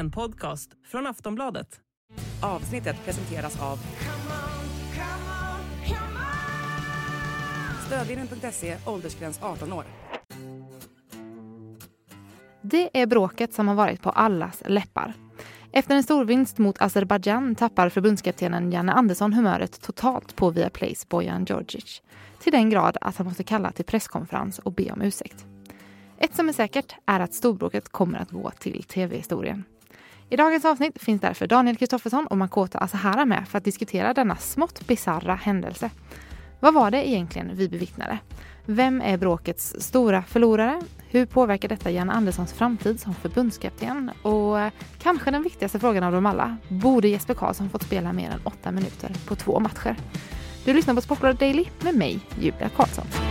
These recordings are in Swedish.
En podcast från Aftonbladet. Avsnittet presenteras av Stödvinnen.se, åldersgräns 18 år. Det är bråket som har varit på allas läppar. Efter en stor vinst mot Azerbajdzjan tappar förbundskaptenen Janne Andersson humöret totalt på Viaplays Bojan Djordjic. Till den grad att han måste kalla till presskonferens och be om ursäkt. Ett som är säkert är att storbråket kommer att gå till tv-historien. I dagens avsnitt finns därför Daniel Kristoffersson och Makota Asahara med för att diskutera denna smått bizarra händelse. Vad var det egentligen vi bevittnade? Vem är bråkets stora förlorare? Hur påverkar detta Janne Anderssons framtid som förbundskapten? Och kanske den viktigaste frågan av dem alla, borde Jesper Karlsson fått spela mer än åtta minuter på två matcher? Du lyssnar på Sportbladet Daily med mig, Julia Karlsson.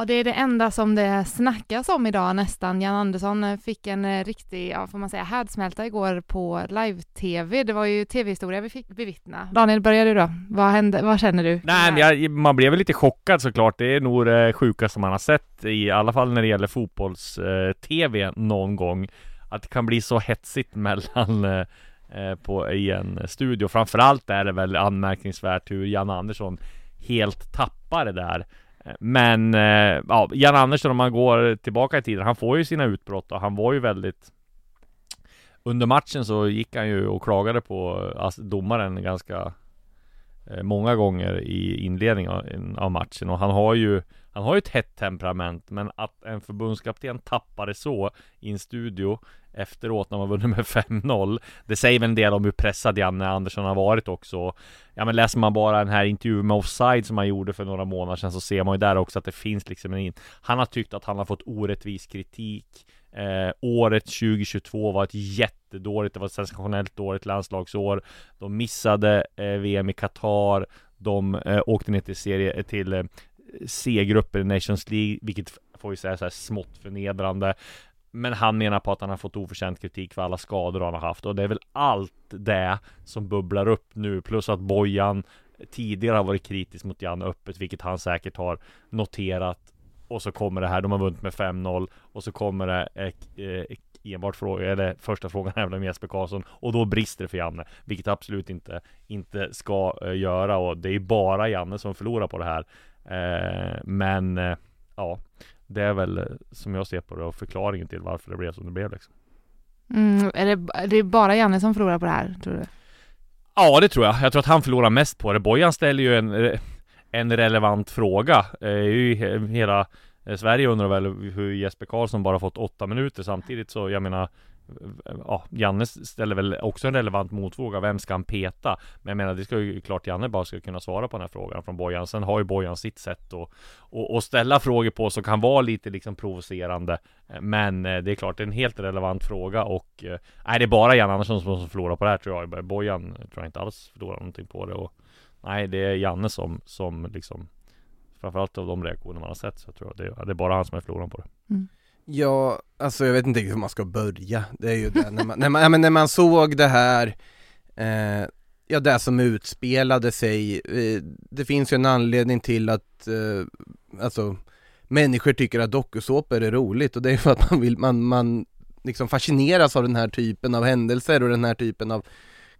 Ja, det är det enda som det snackas om idag nästan. Jan Andersson eh, fick en eh, riktig, ja, får man säga, härdsmälta igår på live-tv. Det var ju tv-historia vi fick bevittna. Daniel, börjar du då? Vad hände? Vad känner du? Nej, men jag, man blev lite chockad såklart. Det är nog det sjukaste man har sett, i alla fall när det gäller fotbolls-tv eh, någon gång. Att det kan bli så hetsigt mellan eh, eh, på, i en studio. Framförallt är det väl anmärkningsvärt hur Jan Andersson helt tappar det där. Eh, men eh, ja, Jan Andersson om man går tillbaka i tiden, han får ju sina utbrott och han var ju väldigt Under matchen så gick han ju och klagade på eh, domaren ganska Många gånger i inledningen av matchen och han har ju han har ju ett hett temperament men att en förbundskapten tappar det så i en studio efteråt när man vunnit med 5-0 Det säger väl en del om hur pressad Janne Andersson har varit också. Ja men läser man bara den här intervjun med Offside som han gjorde för några månader sedan så ser man ju där också att det finns liksom en Han har tyckt att han har fått orättvis kritik. Eh, året 2022 var ett jättedåligt, det var ett sensationellt dåligt landslagsår. De missade eh, VM i Qatar De eh, åkte ner till serie, till eh, C-gruppen i Nations League, vilket får vi säga så här smått förnedrande. Men han menar på att han har fått oförtjänt kritik för alla skador han har haft och det är väl allt det som bubblar upp nu plus att Bojan tidigare har varit kritisk mot Janne öppet vilket han säkert har noterat. Och så kommer det här, de har vunnit med 5-0 och så kommer det eh, eh, enbart fråga, eller första frågan är väl om Jesper Karlsson och då brister det för Janne vilket absolut inte inte ska eh, göra. Och det är bara Janne som förlorar på det här men eh, ja det är väl som jag ser på det och förklaringen till varför det blev som det blev liksom. Mm, är det, är det bara Janne som förlorar på det här, tror du? Ja, det tror jag. Jag tror att han förlorar mest på det. Bojan ställer ju en, en relevant fråga. Eh, hela Sverige undrar väl hur Jesper Karlsson bara fått åtta minuter samtidigt så jag menar ja, Janne ställer väl också en relevant motfråga. Vem ska han peta? Men jag menar, det ska ju klart Janne bara ska kunna svara på den här frågan från Bojan. Sen har ju Bojan sitt sätt att och, och ställa frågor på som kan vara lite liksom provocerande. Men eh, det är klart, det är en helt relevant fråga och eh, nej, det är bara Janne Andersson som förlorar på det här tror jag. Bojan tror jag inte alls förlorar någonting på det och nej, det är Janne som, som liksom Framförallt av de reaktioner man har sett så tror jag det, det är bara han som är förloraren på det. Mm. Ja, alltså jag vet inte hur man ska börja. Det är ju det, när man, när man, ja, men när man såg det här, eh, ja det som utspelade sig, eh, det finns ju en anledning till att, eh, alltså människor tycker att dokusåpor är roligt och det är för att man vill, man, man liksom fascineras av den här typen av händelser och den här typen av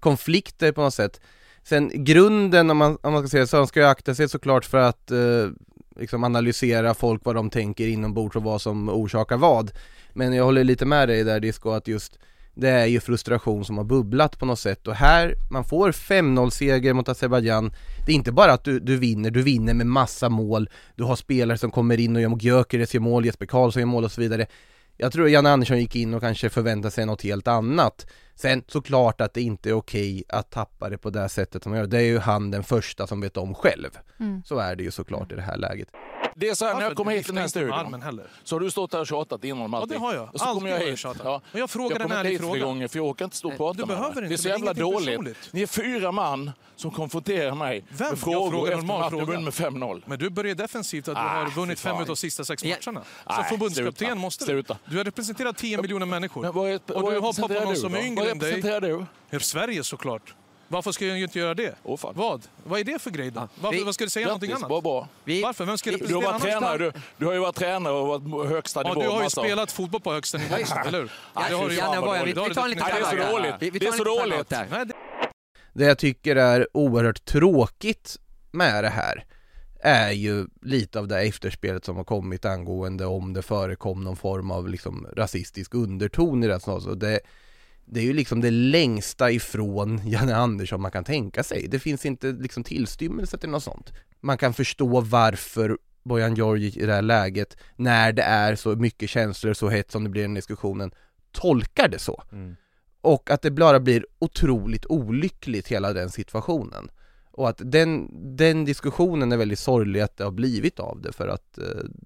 konflikter på något sätt. Sen grunden om man, om man ska säga så, man ska ju akta sig såklart för att eh, liksom analysera folk vad de tänker inombords och vad som orsakar vad. Men jag håller lite med dig där Disco att just det är ju frustration som har bubblat på något sätt. Och här, man får 5-0 seger mot Azerbajdzjan. Det är inte bara att du, du vinner, du vinner med massa mål. Du har spelare som kommer in och gör Gyökeres gör mål, Jesper Karlsson gör mål och så vidare. Jag tror Janne Andersson gick in och kanske förväntade sig något helt annat. Sen såklart att det inte är okej att tappa det på det sättet som man gör. Det är ju han den första som vet om själv. Mm. Så är det ju såklart i det här läget det är så här, när jag kommer hit till den här studion så har du stått här och tjatat innan om allting. Ja, det har jag. Och så Alltid kommer jag hit. Ja. Och jag frågar en ärlig fråga. gånger för jag orkar inte stå och prata du med behöver Det inte, är så jävla dåligt. Personligt. Ni är fyra man som konfronterar mig Vem? med frågor efter normal fråga. med 5-0. Men du börjar defensivt att du ah, har vunnit fem av de sista sex matcherna. Som förbundskapten måste du. Du har representerat 10 miljoner människor. Och du har pappa någon som är yngre än dig. Vad representerar du? Sverige såklart. Varför ska jag ju inte göra det? Åh, fan. Vad? Vad är det för grej då? Varför, Vi- vad ska du säga någonting annat? bra. Vi, Varför? Vem ska vi- Du representera har varit tränare, du, du har ju varit tränare och varit högsta Ja, nivå. du har ju massa- spelat fotboll på högsta nivå, eller hur? Ja, det har du ju. Vi, Det har vi du tar en liten definitivt. Nej, det är så dåligt. Det är så dåligt. det- jag tycker är oerhört tråkigt med det här är ju lite av det efterspelet som har kommit angående om det förekom någon form av liksom rasistisk underton i det här. Så det, det är ju liksom det längsta ifrån Janne Andersson man kan tänka sig. Det finns inte liksom tillstymmelse till något sånt. Man kan förstå varför Bojan Djordjic i det här läget, när det är så mycket känslor, så hett som det blir i den diskussionen, tolkar det så. Mm. Och att det bara blir otroligt olyckligt hela den situationen. Och att den, den diskussionen är väldigt sorglig att det har blivit av det för att eh,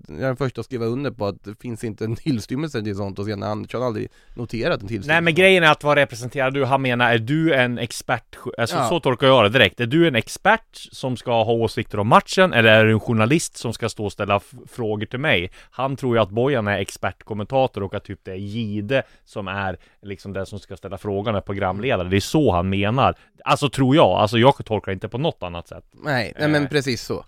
jag är den första att skriva under på att det finns inte en tillstymmelse till sånt och Janne Andersson har aldrig noterat en tillstymmelse. Nej men grejen är att vara representerad du, han menar, är du en expert? Alltså Ja. så tolkar jag det direkt. Är du en expert som ska ha åsikter om matchen? Eller är du en journalist som ska stå och ställa frågor till mig? Han tror ju att Bojan är expertkommentator och att typ det är Gide som är liksom den som ska ställa frågan, är programledare. Det är så han menar. Alltså tror jag, alltså jag tolkar inte på något annat sätt. Nej, nej men Eh. precis så.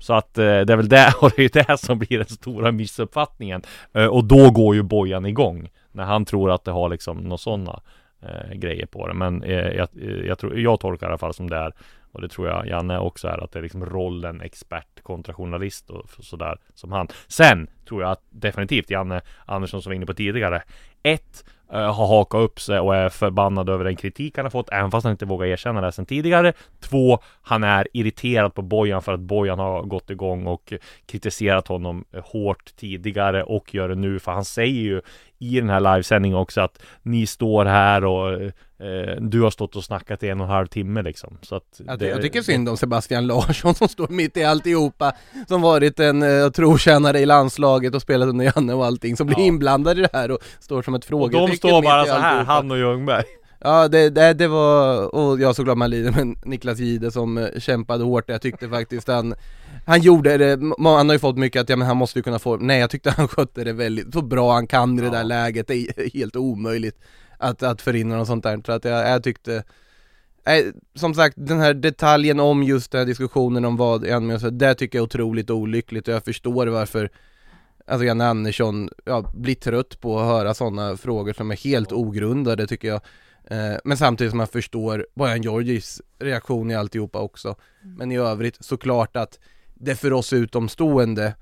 Så att eh, det är väl det, och det är ju det som blir den stora missuppfattningen. Eh, och då går ju Bojan igång. När han tror att det har liksom några sådana eh, grejer på det. Men eh, jag, eh, jag, tror, jag tolkar i alla fall som det är. Och det tror jag Janne också är. Att det är liksom rollen expert kontra journalist och sådär som han. Sen tror jag att definitivt Janne Andersson som var inne på tidigare. Ett, Eh, har hakat upp sig och är förbannad över den kritik han har fått, även fast han inte vågar erkänna det sen tidigare. Två, han är irriterad på Bojan för att Bojan har gått igång och kritiserat honom eh, hårt tidigare och gör det nu, för han säger ju i den här livesändningen också att ni står här och eh, du har stått och snackat i en och en halv timme liksom. Så att Jag, det- jag tycker synd om Sebastian Larsson som står mitt i alltihopa, som varit en uh, trotjänare i landslaget och spelat under Janne och allting, som blir Ja. inblandad i det här och står som ett Och frågetecken de står bara så här, han och Ljungberg. Ja det, det, det var, och jag såklart man lider men Niklas Gide som eh, kämpade hårt, jag tyckte faktiskt han Han gjorde det, han har ju fått mycket att, ja men han måste ju kunna få, nej jag tyckte han skötte det väldigt, så bra han kan i det där läget, det är helt omöjligt Att, att förhindra något sånt där, så att jag, jag tyckte Nej, som sagt, den här detaljen om just den här diskussionen om vad så, det tycker jag är otroligt olyckligt och jag förstår varför Alltså Janne Andersson, ja, blir trött på att höra sådana frågor som är helt ogrundade tycker jag Men samtidigt som man förstår Bojan Georgis reaktion i alltihopa också. Men i övrigt såklart att det för oss utomstående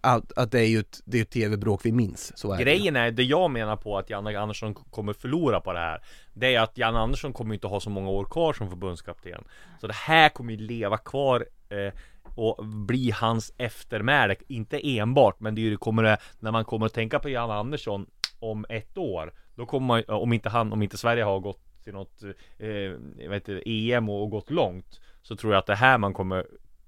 att, att det är ju ett, det är ett tv-bråk vi minns, så är det. Grejen är, det jag menar på att Janne Andersson kommer förlora på det här Det är att Janne Andersson kommer inte ha så många år kvar som förbundskapten. Så det här kommer ju leva kvar eh, och bli hans eftermäle. Inte enbart, men det är ju det kommer det, när man kommer att tänka på Janne Andersson om ett år Då kommer man, om inte han, om inte Sverige har gått till något eh, vet inte, EM och, och gått långt Så tror jag att det här man kommer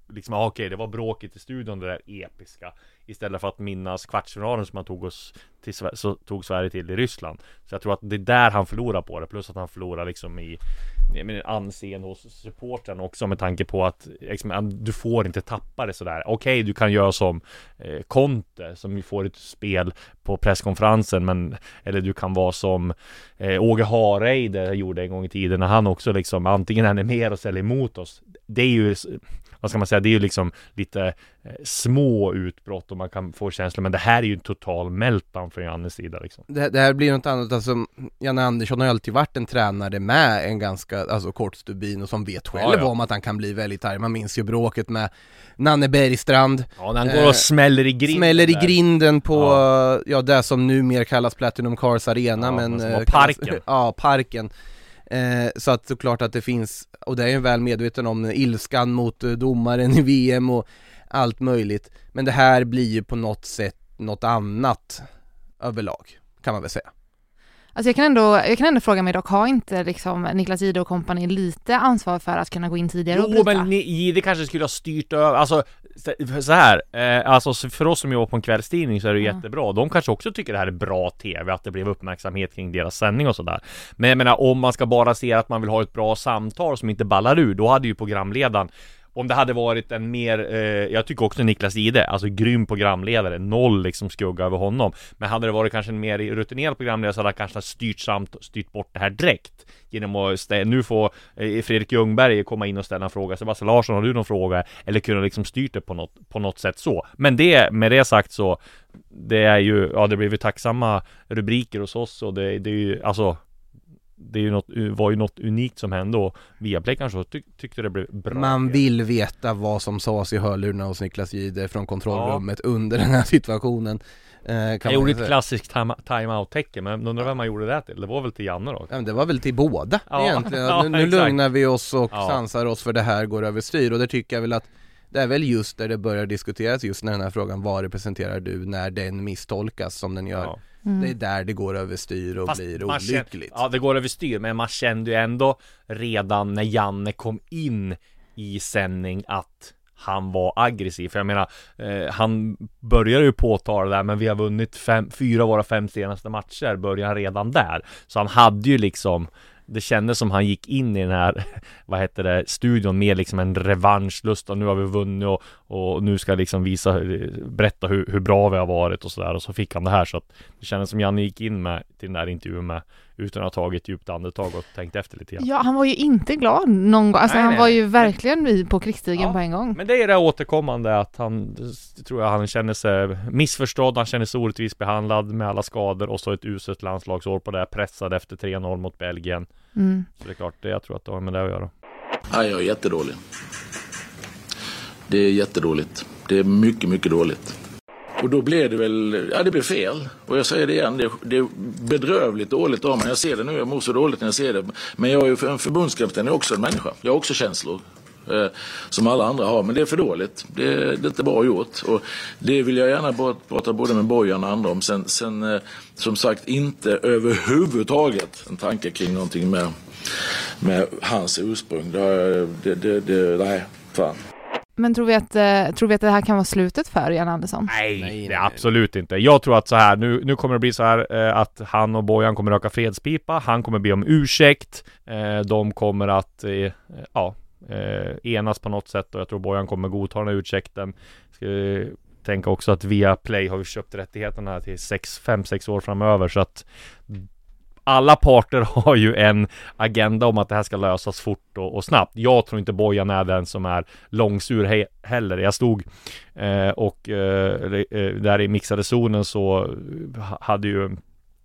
liksom, ah, okej det var bråket i studion det där episka. Istället för att minnas kvartsfinalen som han tog oss till så tog Sverige till i Ryssland. Så jag tror att det är där han förlorar på det Plus att han förlorar liksom i anseende hos supporten också med tanke på att liksom, du får inte tappa det sådär. Okej du kan göra som eh, Conte som får ett spel på presskonferensen men Eller du kan vara som eh, Åge Hareide gjorde en gång i tiden när han också liksom antingen är med oss eller emot oss. Det är ju vad ska man säga, det är ju liksom lite eh, små utbrott och man kan få känslor men det här är ju en total meltdown från Jannes sida liksom. det, det här blir något annat, alltså Janne Andersson har ju alltid varit en tränare med en ganska, alltså kort stubin och som vet själv Ja, ja. om att han kan bli väldigt arg. Man minns ju bråket med Nanne Bergstrand, Ja, när han Eh, går och smäller i grinden smäller i grinden på, Ja. ja, det som numera kallas Platinum Cars Arena men som eh, var parken. Ja, parken eh, Så att såklart att det finns, och det är jag väl medveten om, ilskan mot eh, domaren i VM och allt möjligt. Men det här blir ju på något sätt något annat överlag, kan man väl säga. Alltså jag kan ändå, jag kan ändå fråga mig dock, har inte liksom Niklas Jihde och kompani lite ansvar för att kunna gå in tidigare och Jo bryta? men ni- Jihde kanske skulle ha styrt över, alltså så- här, eh, alltså så för oss som jobbar på en kvällstidning så är det Ja. jättebra De kanske också tycker det här är bra TV, att det blev uppmärksamhet kring deras sändning och sådär Men jag menar om man ska bara se att man vill ha ett bra samtal som inte ballar ur Då hade ju programledaren om det hade varit en mer, eh, jag tycker också Niklas Ide, alltså grym programledare, noll liksom skugga över honom. Men hade det varit kanske en mer rutinerad programledare så hade han kanske styrt samt, styrt bort det här direkt. Genom att stä- nu få eh, Fredrik Ljungberg komma in och ställa en fråga, Sebastian Larsson har du någon fråga? Eller kunna liksom styrt det på något, på något sätt så. Men det, med det sagt så, det är ju, ja det blev ju tacksamma rubriker hos oss och det, det är ju, alltså det är ju något, var ju något unikt som hände och Viaplay kanske tyck, tyckte det blev bra. Man vill veta vad som sades i hörlurarna hos Niklas Jihde från kontrollrummet ja. under den här situationen. Eh, jag gjorde ett klassiskt time-out tecken men undrar vem man gjorde det till? Det var väl till Janne då? Ja, men det var väl till båda ja. egentligen. Ja, nu, nu lugnar vi oss och ja. sansar oss för det här går överstyr och det tycker jag väl att det är väl just där det börjar diskuteras just när den här frågan vad representerar du när den misstolkas som den gör. Mm. Det är där det går överstyr och Fast blir olyckligt. Känner, ja det går överstyr men man kände ju ändå redan när Janne kom in i sändning att han var aggressiv. För jag menar, eh, han började ju påtala det där, men vi har vunnit fem, fyra av våra fem senaste matcher, började han redan där. Så han hade ju liksom det kändes som han gick in i den här, vad heter det, studion med liksom en revanschlust och nu har vi vunnit och, och nu ska jag liksom visa, berätta hur, hur bra vi har varit och sådär. Och så fick han det här så att det kändes som Janne gick in med till den där intervjun med utan att ha tagit djupt andetag och tänkt efter lite grann. Ja, han var ju inte glad någon gång, alltså nej, han nej, var ju verkligen vid på krigsstigen ja, på en gång. Men det är det återkommande att han, tror jag han känner sig missförstådd, han känner sig orättvist behandlad med alla skador och så ett uselt landslagsår på det, pressad efter 3-0 mot Belgien. Mm. Så det är klart, det, jag tror att det har med det att göra. Ja, jag är jättedålig. Det är jättedåligt. Det är mycket, mycket dåligt. Och då blev det väl, ja det blev fel. Och jag säger det igen, det, det är bedrövligt dåligt av mig. Jag ser det nu, jag mår så dåligt när jag ser det. Men jag är ju en förbundskapten, jag är också en människa. Jag har också känslor. Eh, som alla andra har, men det är för dåligt. Det, det är inte bra gjort. Och det vill jag gärna prata både med Bojan och andra om. Sen, sen eh, som sagt inte överhuvudtaget en tanke kring någonting med, med hans ursprung. Det, det, det, nej, fan. Men tror vi, att, eh, tror vi att det här kan vara slutet för Jan Andersson? Nej, nej, det är absolut inte. Jag tror att så här, nu, nu kommer det bli så här eh, att han och Bojan kommer röka fredspipa, han kommer be om ursäkt, eh, de kommer att, eh, ja, eh, enas på något sätt och jag tror Bojan kommer godta den här ursäkten. Ska tänka också att via Play har vi köpt rättigheterna till 5-6 år framöver så att alla parter har ju en agenda om att det här ska lösas fort och, och snabbt. Jag tror inte Bojan är den som är långsur he heller. Jag stod eh, och eh, eh där i mixade zonen så eh, hade ju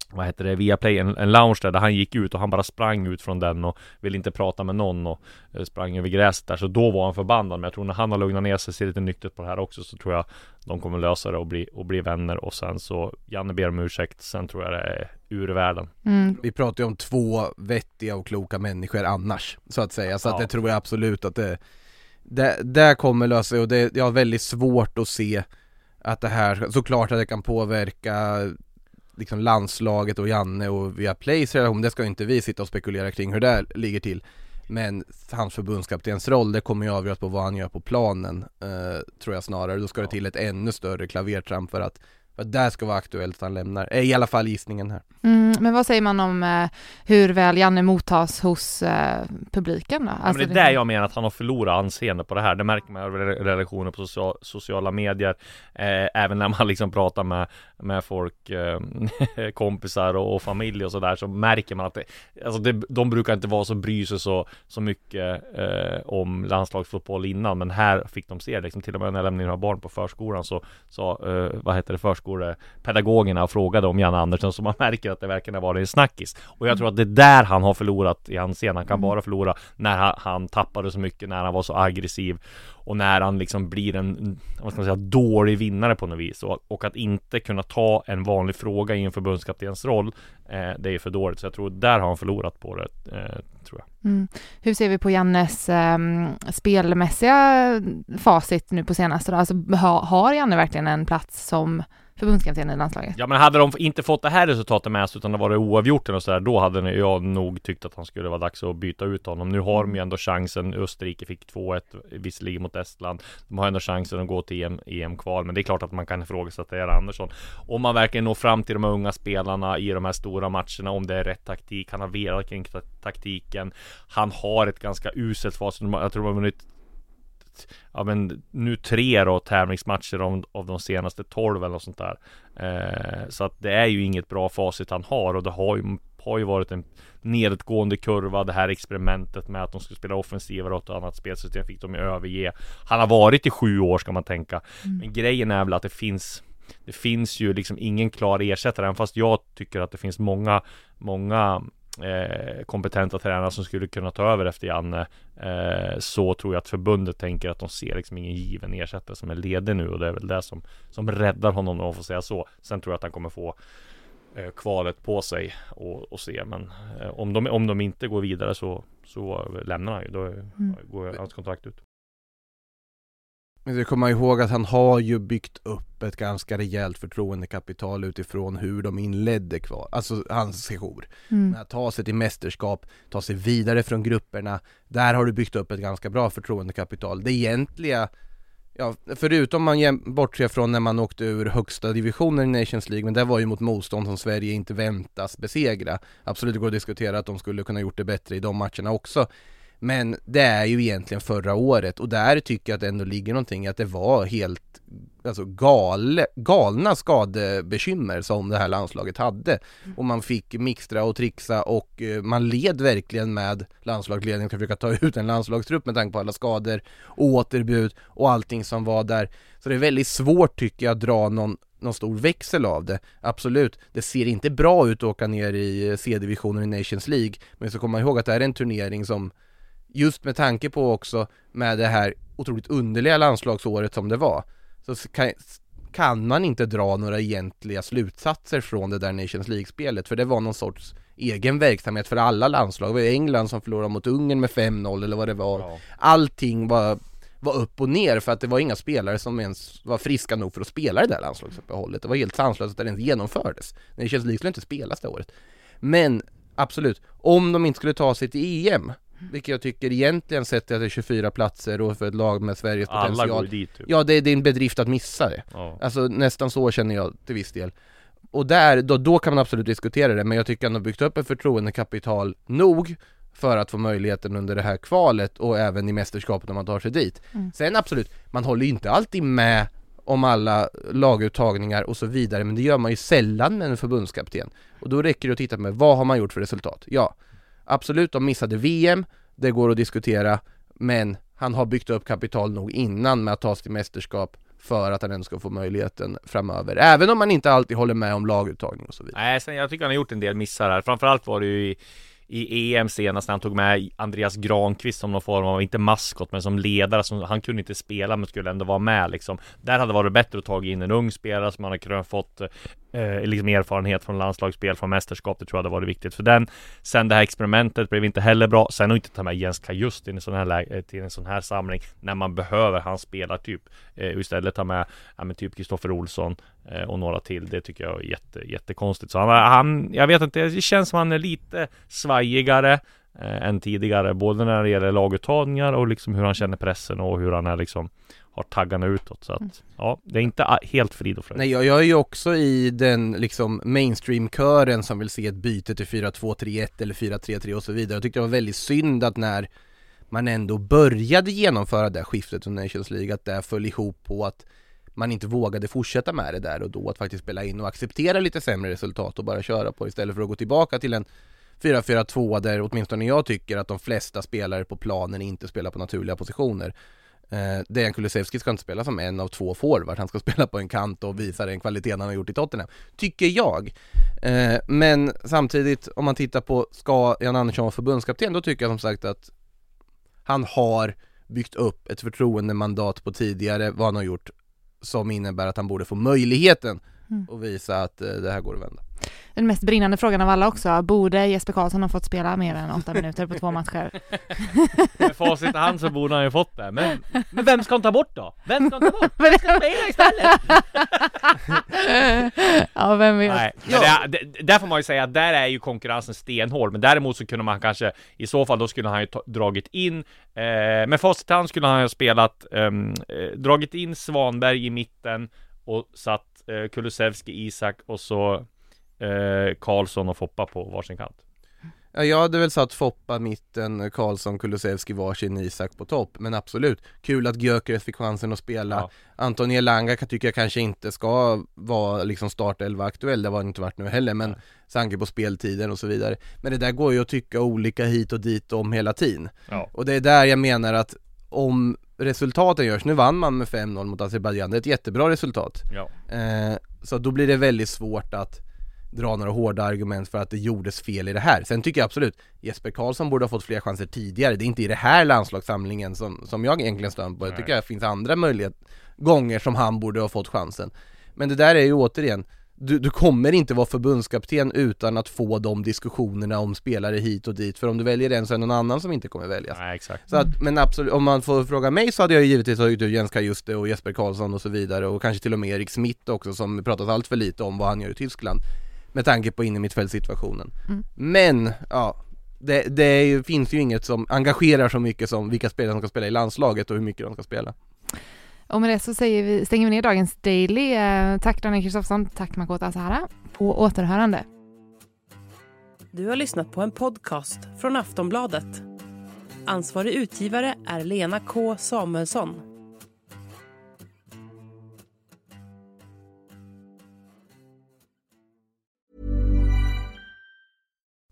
vad heter det, Viaplay, en, en lounge där, där han gick ut och han bara sprang ut från den och ville inte prata med någon och eh, sprang över gräset där. Så då var han förbannad. Men jag tror när han har lugnat ner sig, ser lite nyktert på det här också, så tror jag de kommer lösa det och bli, och bli vänner. Och sen så, Janne ber om ursäkt, sen tror jag det är ur världen. Mm. Vi pratar ju om två vettiga och kloka människor annars, så att säga. Så ja. att det tror jag absolut att det, det, det kommer lösa sig och det, jag har väldigt svårt att se att det här, såklart att det kan påverka liksom landslaget och Janne och via Plays relation, det ska inte vi sitta och spekulera kring hur det ligger till. Men hans förbundskaptens roll, det kommer ju avgöras på vad han gör på planen, eh, tror jag snarare. Då ska det till ett ännu större klavertramp för att att det ska vara aktuellt att han lämnar, eh, i alla fall gissningen här. Mm, men vad säger man om eh, hur väl Janne mottas hos eh, publiken då? Alltså, ja, det är där jag menar att han har förlorat anseende på det här. Det märker man i relationer på social, sociala medier. Eh, även när man liksom pratar med, med folk, eh, kompisar och, och, familj och sådär, så märker man att det, alltså det, de brukar inte vara så bry sig så, så mycket eh, om landslagsfotboll innan. Men här fick de se det, liksom, till och med när jag lämnade mina barn på förskolan så sa, vad heter det, förskolan förskolepedagogerna och frågade om Jan Andersson så man märker att det verkligen har varit en snackis. Och jag tror att det är där han har förlorat i hans scen. Han kan mm. bara förlora när han, tappade så mycket, när han var så aggressiv och när han liksom blir en, vad ska man säga, dålig vinnare på något vis. Och, och att inte kunna ta en vanlig fråga i en förbundskaptens roll, eh, det är för dåligt. Så jag tror där har han förlorat på det, eh, tror jag. Mm. Hur ser vi på Jannes eh, spelmässiga facit nu på senaste då? Alltså har, har Janne verkligen en plats som förbundskapten i landslaget. Ja men hade de inte fått det här resultatet med sig utan det varit oavgjort och sådär Då hade jag nog tyckt att han skulle vara dags att byta ut honom. Nu har de ju ändå chansen. Österrike fick 2-1 visserligen mot Estland. De har ändå chansen att gå till EM, EM-kval Men det är klart att man kan ifrågasätta Erik Andersson. Om man verkligen når fram till de här unga spelarna i de här stora matcherna Om det är rätt taktik Han har velat kring taktiken. Han har ett ganska uselt facit Jag tror de har vunnit vunnit Ja men nu tre då tävlingsmatcher av, av de senaste 12 eller något sånt där. Eh, Så att det är ju inget bra facit han har och det har ju, har ju varit en nedåtgående kurva. Det här experimentet med att de skulle spela offensivare och ett annat spelsystem fick de ju överge. Han har varit i sju år ska man tänka. Mm. Men grejen är väl att det finns det finns ju liksom ingen klar ersättare, även fast jag tycker att det finns många, många eh, kompetenta tränare som skulle kunna ta över efter Janne eh, Så tror jag att förbundet tänker att de ser liksom ingen given ersättare som är ledig nu och det är väl det som Som räddar honom om man får säga så. Sen tror jag att han kommer få eh, Kvalet på sig och, och se men eh, om, de, om de inte går vidare så Så lämnar han ju, då mm. går hans kontrakt ut men du komma ihåg att han har ju byggt upp ett ganska rejält förtroendekapital utifrån hur de inledde kvar, alltså hans sejour. Mm. Att ta sig till mästerskap, ta sig vidare från grupperna. Där har du byggt upp ett ganska bra förtroendekapital. Det egentliga, ja, förutom man bortser från när man åkte ur högsta divisionen i Nations League, men det var ju mot motstånd som Sverige inte väntas besegra. Absolut, det går att diskutera att de skulle kunna gjort det bättre i de matcherna också. Men det är ju egentligen förra året och där tycker jag att det ändå ligger någonting att det var helt alltså gale, galna skadebekymmer som det här landslaget hade. Och man fick mixtra och trixa och eh, man led verkligen med landslagsledningen för att försöka ta ut en landslagstrupp med tanke på alla skador, återbud och allting som var där. Så det är väldigt svårt tycker jag att dra någon någon stor växel av det. Absolut, det ser inte bra ut att åka ner i eh, C-divisionen i Nations League, men så komma ihåg att det här är en turnering som just med tanke på också med det här otroligt underliga landslagsåret som det var så kan, kan man inte dra några egentliga slutsatser från det där Nations League-spelet för det var någon sorts egen verksamhet för alla landslag. Det var England som förlorade mot Ungern med 5-0 eller vad det var. Ja. Allting var, var upp och ner för att det var inga spelare som ens var friska nog för att spela det där landslagsuppehållet. Det var helt sanslöst att det ens genomfördes. Nations League skulle inte spelas det året. Men absolut, om de inte skulle ta sig till EM vilket jag tycker egentligen sett att det är 24 platser och för ett lag med Sveriges Alla potential går dit typ. Ja det är, en bedrift att missa det ja. Alltså nästan så känner jag till viss del Och där, då, då kan man absolut diskutera det men jag tycker att han har byggt upp ett förtroendekapital nog för att få möjligheten under det här kvalet och även i mästerskapet om man tar sig dit. Mm. Sen absolut, man håller ju inte alltid med om alla laguttagningar och så vidare men det gör man ju sällan med en förbundskapten. Och då räcker det att titta med vad har man gjort för resultat? Ja, Absolut, de missade VM, det går att diskutera, men han har byggt upp kapital nog innan med att ta sig till mästerskap för att han ändå ska få möjligheten framöver. Även om man inte alltid håller med om laguttagning och så vidare. Nej, sen jag tycker han har gjort en del missar här. Framförallt var det ju i i EM senast när han tog med Andreas Granqvist som någon form av, inte maskot men som ledare, som, han kunde inte spela men skulle ändå vara med liksom. Där hade det varit bättre att ta in en ung spelare som man hade kunnat fått eh, eh, liksom erfarenhet från landslagsspel, från mästerskap, det tror jag hade varit viktigt för den. Sen det här experimentet blev inte heller bra. Sen att inte ta med Jens Kajust till en sån här, till en eh, sån här samling när man behöver hans spelartyp. Eh, istället ta med, ja men typ Kristoffer Olsson eh, och några till. Det tycker jag är jätte, jättekonstigt. Så han, han, jag vet inte, det känns som han är lite svajigare eh, än tidigare. Både när det gäller laguttagningar och liksom hur han känner pressen och hur han är liksom har taggarna utåt så att mm. ja, det är inte helt frid och fröjd. Nej, jag, jag är ju också i den liksom mainstream-kören som vill se ett byte till 4-2-3-1 eller 4-3-3 och så vidare. Jag tyckte det var väldigt synd att när man ändå började genomföra det här skiftet från Nations League, att det föll ihop på att man inte vågade fortsätta med det där och då att faktiskt spela in och acceptera lite sämre resultat och bara köra på istället för att gå tillbaka till en 4-4-2 där åtminstone jag tycker att de flesta spelare på planen inte spelar på naturliga positioner. Eh, Dejan Kulusevski ska inte spela som en av två forward, han ska spela på en kant och visa den kvaliteten han har gjort i Tottenham. Tycker jag. Eh, men samtidigt, om man tittar på, ska Jan Andersson vara förbundskapten, då tycker jag som sagt att han har byggt upp ett förtroendemandat på tidigare, vad han har gjort, som innebär att han borde få möjligheten mm. att visa att eh, det här går att vända. Den mest brinnande frågan av alla också, borde Jesper Karlsson ha fått spela mer än åtta minuter på två matcher? Med facit i hand så borde han ju fått det, men, men vem ska han ta bort då? Vem ska han ta bort? Vem ska spela istället? ja, vem vet? Nej, men det, det, där får man ju säga att där är ju konkurrensen stenhård, men däremot så kunde man kanske i så fall då skulle han ju ta, dragit in eh, med facit i hand skulle han ju ha spelat ehm, eh, dragit in Svanberg i mitten och satt eh, Kulusevski, Isak och så eh, Karlsson och Foppa på varsin kant. Ja, jag hade väl satt Foppa mitten, Karlsson, Kulusevski varsin, Isak på topp. Men absolut, kul att Gyökeres fick chansen att spela. Ja. Anton Elanga kan tycka jag kanske inte ska vara liksom startelva aktuell, det har han inte varit nu heller. Men tanke på speltiden och så vidare. Men det där går ju att tycka olika hit och dit om hela tiden. Ja. Och det är där jag menar att om resultaten görs, nu vann man med 5-0 mot Azerbajdzjan, det är ett jättebra resultat. Ja. Eh, så då blir det väldigt svårt att dra några hårda argument för att det gjordes fel i det här. Sen tycker jag absolut Jesper Karlsson borde ha fått fler chanser tidigare. Det är inte i det här landslagssamlingen som, som jag egentligen stör på. Jag tycker Nej. att det finns andra möjligheter, gånger som han borde ha fått chansen. Men det där är ju återigen, du, du kommer inte vara förbundskapten utan att få de diskussionerna om spelare hit och dit. För om du väljer en så är det någon annan som inte kommer väljas. Nej, exakt. Så att, men absolut, om man får fråga mig så hade jag givetvis tagit ut Jens Kajuste och Jesper Karlsson och så vidare och kanske till och med Erik Smith också som pratas allt för lite om vad han gör i Tyskland med tanke på innermittfältssituationen. Mm. Men, ja, det, det är ju, finns ju inget som engagerar så mycket som vilka spelare som ska spela i landslaget och hur mycket de ska spela. Och med det så säger vi, stänger vi ner dagens Daily. Eh, tack Daniel Kristoffersson, tack Makota Asahara. På återhörande. Du har lyssnat på en podcast från Aftonbladet. Ansvarig utgivare är Lena K Samuelsson.